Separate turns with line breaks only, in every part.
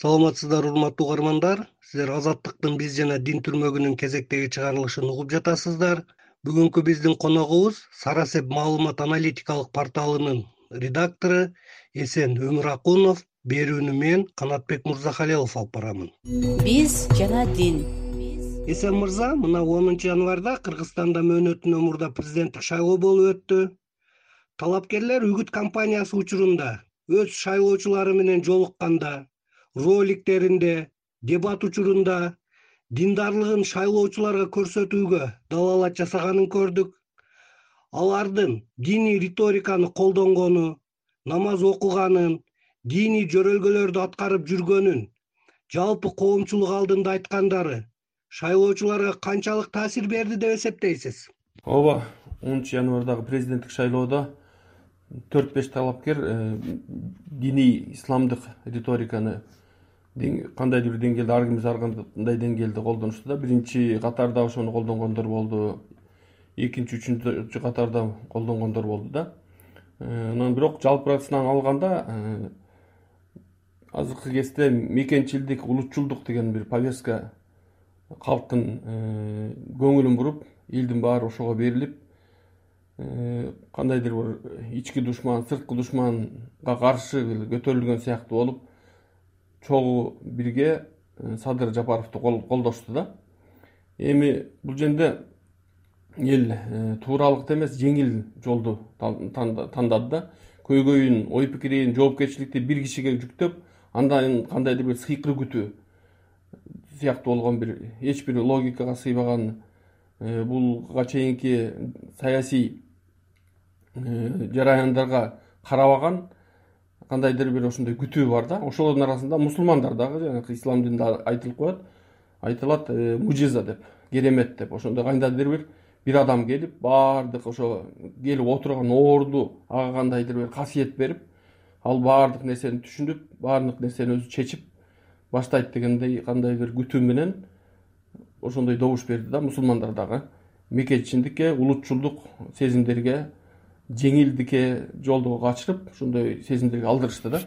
саламатсыздарбы урматтуу угармандар. Сиздер азаттыктын биз жана дин түрмөгүнүн кезектеги чыгарылышын угуп жатасыздар. Бүгүнкү биздин коногубуз сарасеп маалымат аналитикалык порталынын редактору эсен өмүракунов. Берүүнү мен канатбек мырзахалилов алып барамын.
Биз жана дин.
Эсен мырза мына онунчу январда кыргызстанда мөөнөтүнөн мурда президенттик шайлоо болуп өттү. Талапкерлер үгүт компаниясы учурунда өз шайлоочулары менен жолукканда роликтеринде дебат учурунда диндарлыгын шайлоочуларга көрсөтүүгө далаалат жасаганын көрдүк. Алардын диний риториканы колдонгону намаз окуганын диний жөрөлгөлөрдү аткарып жүргөнүн жалпы коомчулук алдында айткандары шайлоочуларга канчалык таасир берди деп эсептейсиз.
Ооба онунчу январдагы президенттик шайлоодо төрт беш талапкер э, диний исламдык риториканы кандайдыр бир деңгээлде ар кимибиз ар кандай деңгээлде колдонушту да биринчи катарда ошону колдонгондор болду. Экинчи үчүнчү катарда колдонгондор болду да. Э, анан бирок жалпырасынан алганда э, азыркы кезде мекенчилдик улутчулдук деген бир повестка калктын э, көңүлүн буруп элдин баары ошого берилип кандайдыр бир ички душман сырткы душманга каршы көтөрүлгөн сыяктуу болуп чогуу бирге э, садыр жапаровду колдошту да. Эми бул жерде эл э, тууралыкты эмес жеңил жолду тандады да. Көйгөйүн ой пикирин жоопкерчиликти бир кишиге жүктөп андан кандайдыр бир сыйкыруу күтүү сыяктуу болгон бир эч бир логикага сыйбаган э, буга чейинки саясий жараяндарга карабаган кандайдыр бир ошондой күтүү бар да. Ошолордун арасында мусулмандар дагы жанагы ислам динде айтылып коет. Айтылат э, мужиза деп керемет деп. Ошондой кандайдыр бир бир адам келип баардык ошо келип отурган оорду ага кандайдыр бир касиет берип ал баардык нерсени түшүнүп баардык нерсени өзү чечип баштайт дегендей кандай бир күтүү менен ошондой добуш берди да мусулмандар дагы. Мекенчилдикке улутчулдук сезимдерге жеңилдикке жолду качырып ошондой сезимдерге алдырышты да.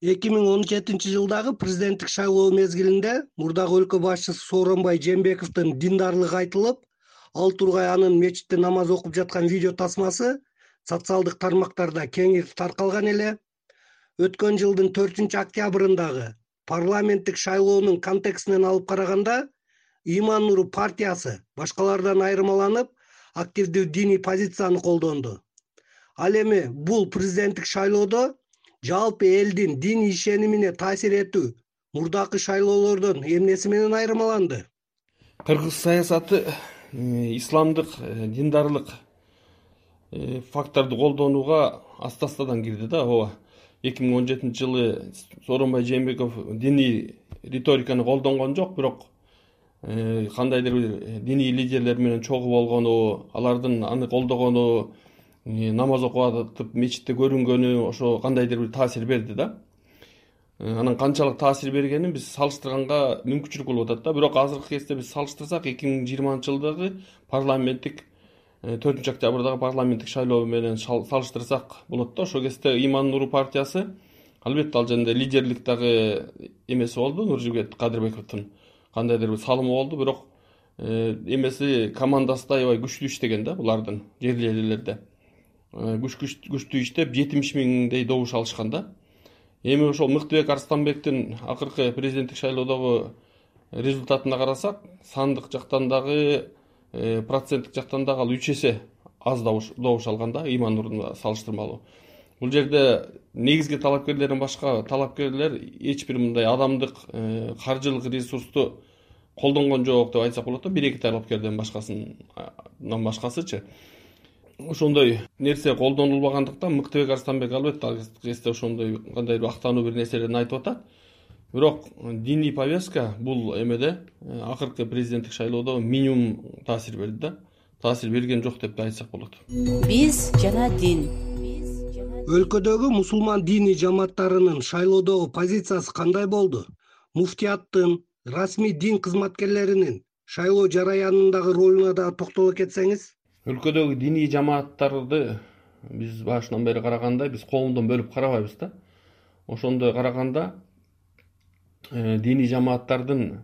Эки миң он жетинчи жылдагы президенттик шайлоо мезгилинде мурдагы өлкө башчысы сооронбай жээнбековдун диндарлыгы айтылып ал тургай анын мечитте намаз окуп жаткан видео тасмасы социалдык тармактарда кеңири таркалган эле. Өткөн жылдын төртүнчү октябрындагы парламенттик шайлоонун контекстинен алып караганда иман нуру партиясы башкалардан айырмаланып активдүү диний позицияны колдонду ал эми бул президенттик шайлоодо жалпы элдин дин ишенимине таасир этүү мурдакы шайлоолордон эмнеси менен айырмаланды?
Кыргыз саясаты э, исламдык э, диндарлык э, факторду колдонууга аста астадан кирди да. Ооба эки миң он жетинчи жылы сооронбай жээнбеков диний риториканы колдонгон жок бирок кандайдыр бир диний лидерлер менен чогуу болгону алардын аны колдогону намаз окуп атып мечитте көрүнгөнү ошо кандайдыр бир таасир берди да. Э, анан канчалык таасир бергенин биз салыштырганга мүмкүнчүлүк болуп атат да. Бирок азыркы кезде биз салыштырсак эки миң жыйырманчы жылдагы парламенттик э, төртүнчү октябрдагы парламенттик шайлоо менен салыштырсак болот да. Ошол кезде иман нуру партиясы албетте ал жерде лидерлик дагы эмеси болду. Нуржигит кадырбековдун кандайдыр бир салымы болду. Бирок э, эмеси командасы да аябай күчтүү иштеген да булардын элелерде Э, күчтүү иштеп жетимиш миңдей добуш алышкан да. Эми ошол мыктыбек арстанбектин акыркы президенттик шайлоодогу результатына карасак сандык жактан дагы э, проценттик жактан дагы ал үч эсе аз добуш алган да нурунда салыштырмалуу. Бул жерде негизги талапкерлерден башка талапкерлер эч бир мындай адамдык э, каржылык ресурсту колдонгон жок деп айтсак болот да бир эки талапкерден башкасынан башкасычы ошондой нерсе колдонулбагандыктан мыктыбек арстанбек албетте азыркы кезде ошондой кандайдыр актануу бир нерселерин айтып атат. Бирок диний повестка бул эмеде э, акыркы президенттик шайлоодо минимум таасир берди да. Таасир берген жок деп да айтсак болот.
Биз жана дин.
Өлкөдөгү мусулман диний жамааттарынын шайлоодогу позициясы кандай болду? Муфтияттын расмий дин кызматкерлеринин шайлоо жараянындагы ролуна дагы токтоло кетсеңиз
өлкөдөгү диний жамааттарды биз башынан бери караганда биз коомдон бөлүп карабайбыз да. Ошондой караганда э, диний жамааттардын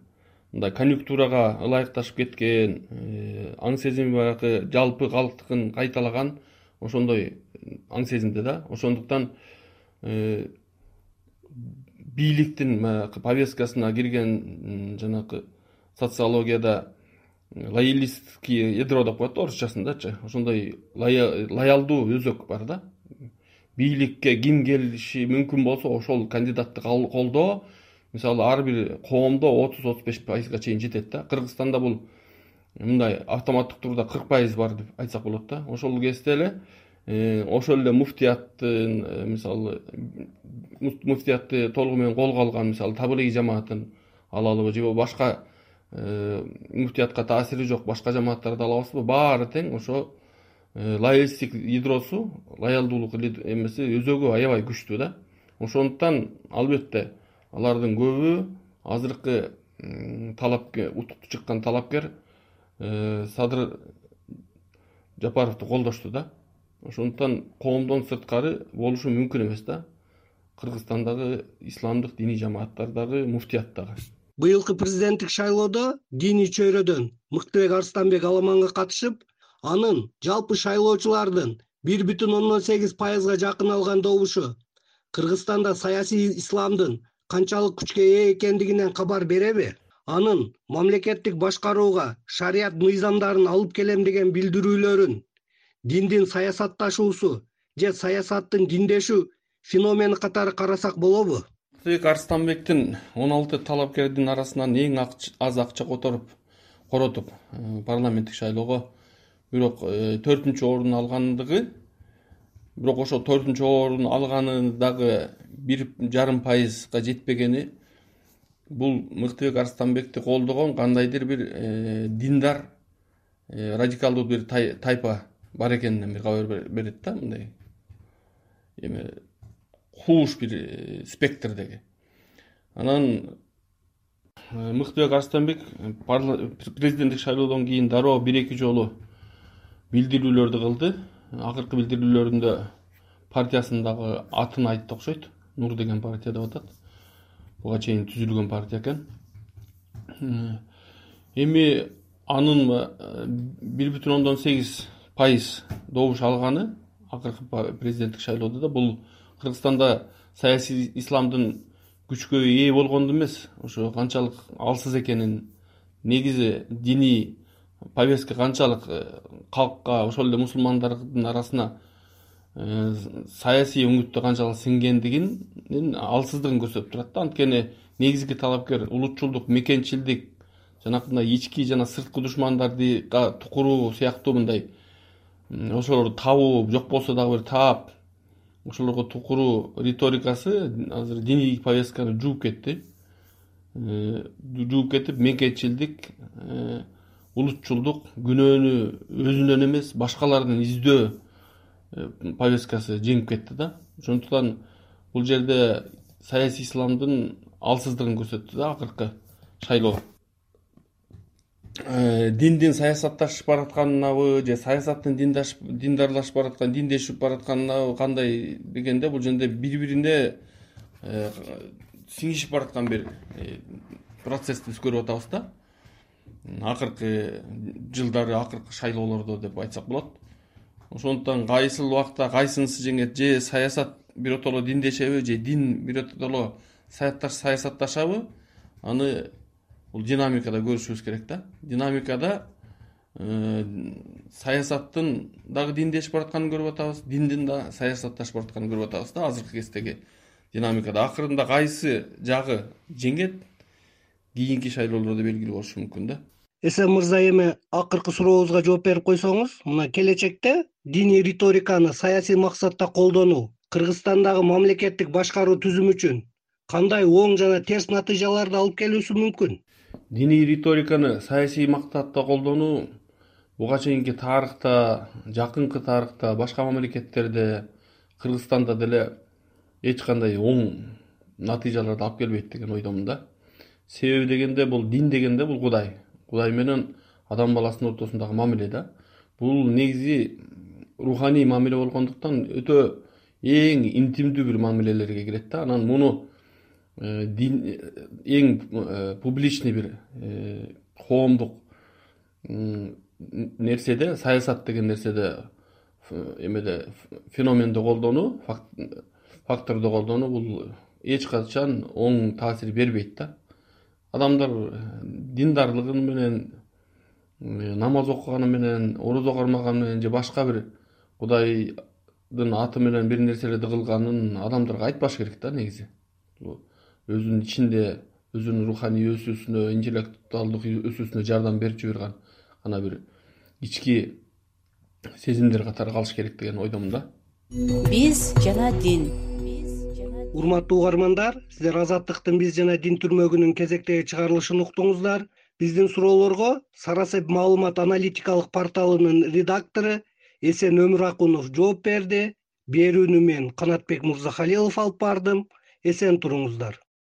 мындай конъюнктурага ылайыкташып кеткен аң сезими баягы жалпы калктыкын кайталаган ошондой аң сезимде да. Ошондуктан бийликтин баягы повесткасына кирген жанагы социологияда лоялистский ядро деп коет да орусчасындачы. Ошондой лоялдуу өзөк бар да. Бийликке ким келиши мүмкүн болсо ошол кандидатты колдоо. Мисалы ар бир коомдо отуз отуз беш пайызга чейин жетет да. Кыргызстанда бул мындай автоматтык турда кырк пайыз бар деп айтсак болот да. Ошол кезде эле э, ошол эле муфтияттын э, мисалы муфтиятты толугу менен колго алган мисалы таблиги жамаатын алалыбы же башка муфтиятка таасири жок башка жамааттарды алабызбы баары тең ошо лоялисттик ядросу лоялдуулук эмеси өзөгү аябай күчтүү да. Ошондуктан албетте алардын көбү азыркы талапкер утуктуу чыккан талапкер э, садыр жапаровду колдошту да. Ошондуктан коомдон сырткары болушу мүмкүн эмес да. Кыргызстандагы исламдык диний жамааттар дагы муфтият дагы
быйылкы президенттик шайлоодо диний чөйрөдөн мыктыбек арстанбек аламанга катышып анын жалпы шайлоочулардын бир бүтүн ондон сегиз пайызга жакын алган добушу кыргызстанда саясий исламдын канчалык күчкө ээ экендигинен кабар береби анын мамлекеттик башкарууга шарият мыйзамдарын алып келем деген билдирүүлөрүн диндин саясатташуусу же саясаттын диндешүү феномени катары карасак болобу
арстанбектин он алты талапкердин арасынан эң аз акча которуп коротуп э, парламенттик шайлоого бирок э, төртүнчү орун алгандыгы бирок ошол төртүнчү орун алганы дагы бир жарым пайызга жетпегени бул мыктыбек арстанбекти колдогон кандайдыр бир э, диндар радикалдуу бир тайпа бар экенинен бир кабар берет да мындай. Эме кууш бир э, спектрдеги. Анан мыктыбек арстанбек президенттик шайлоодон кийин дароо бир эки жолу билдирүүлөрдү кылды. Акыркы билдирүүлөрүндө партиясындагы атын айтты окшойт. Нур деген партия деп атат. Буга чейин түзүлгөн партия экен. Эми анын э, бир бүтүн ондон сегиз пайыз добуш алганы акыркы президенттик шайлоодо да бул кыргызстанда саясий исламдын күчкө ээ болгондо эмес. Ошо канчалык алсыз экенин негизи диний повестка канчалык э, калкка ошол эле мусулмандардын арасына э, саясий өңүттө канчалык сиңгендигинин алсыздыгын көрсөтүп турат да. Анткени негизги талапкер улутчулдук мекенчилдик жанакы мындай ички жана сырткы душмандардыга тукуруу сыяктуу мындай ошолорду табуу жок болсо дагы бир таап ошолорго тукуруу риторикасы азыр диний повестканы жууп кетти. Э, жууп кетип мекенчилдик улутчулдук күнөөнү өзүнөн эмес башкалардан издөө э, повесткасы жеңип кетти да. Ошондуктан бул жерде саясий исламдын алсыздыгын көрсөттү да акыркы шайлоо. э, диндин саясатташып баратканынабы же саясаттын диндарлашып бараткан диндешип баратканынабы кандай дегенде бул жерде бири бирине э, сиңишип бараткан бир процессти биз көрүп атабыз да. Акыркы жылдары акыркы шайлоолордо деп айтсак болот. Ошондуктан кайсыл убакта кайсынысы жеңет же саясат биротоло диндешеби же дин биротоло саясатташабы аны бул динамикада көрүшүбүз керек да. Динамикада э, саясаттын дагы диндешип баратканын көрүп атабыз диндин да саясатташып баратканын көрүп атабыз да азыркы кездеги динамикада. Акырында кайсы жагы жеңет кийинки шайлоолордо белгилүү болушу мүмкүн да.
Эсен мырза эми акыркы сурообузга жооп берип койсоңуз мына келечекте диний риториканы саясий максатта колдонуу кыргызстандагы мамлекеттик башкаруу түзүмү үчүн кандай оң жана терс натыйжаларды алып келүүсү мүмкүн
диний риториканы саясий максатта колдонуу буга чейинки тарыхта жакынкы тарыхта башка мамлекеттерде кыргызстанда деле эч кандай оң натыйжаларды алып келбейт деген ойдомун да. Себеби дегенде бул дин дегенде бул кудай. Кудай менен адам баласынын ортосундагы мамиле да. Бул негизи руханий мамиле болгондуктан өтө эң интимдүү бир мамилелерге кирет да. Анан муну эң э, публичный бир коомдук нерседе саясат деген нерседе эмеде феноменди колдонуу факторду колдонуу бул эч качан оң таасир бербейт да. Адамдар диндарлыгы менен намаз окуганы менен орозо кармаганы менен же башка бир кудайдын аты менен бир нерселерди кылганын адамдарга айтпаш керек да негизи өзүнүн ичинде өзүнүн руханий өсүүсүнө интеллектуалдык өсүүсүнө жардам берчү бир гана бир ички сезимдер катары калыш керек деген ойдомун да.
Биз жана дин.
Урматтуу угармандар сиздер азаттыктын биз жана дин түрмөгүнүн кезектеги чыгарылышын уктуңуздар. Биздин суроолорго сарасеп маалымат аналитикалык порталынын редактору эсен өмүракунов жооп берди. Берүүнү мен канатбек мырзахалилов алып бардым. Эсен туруңуздар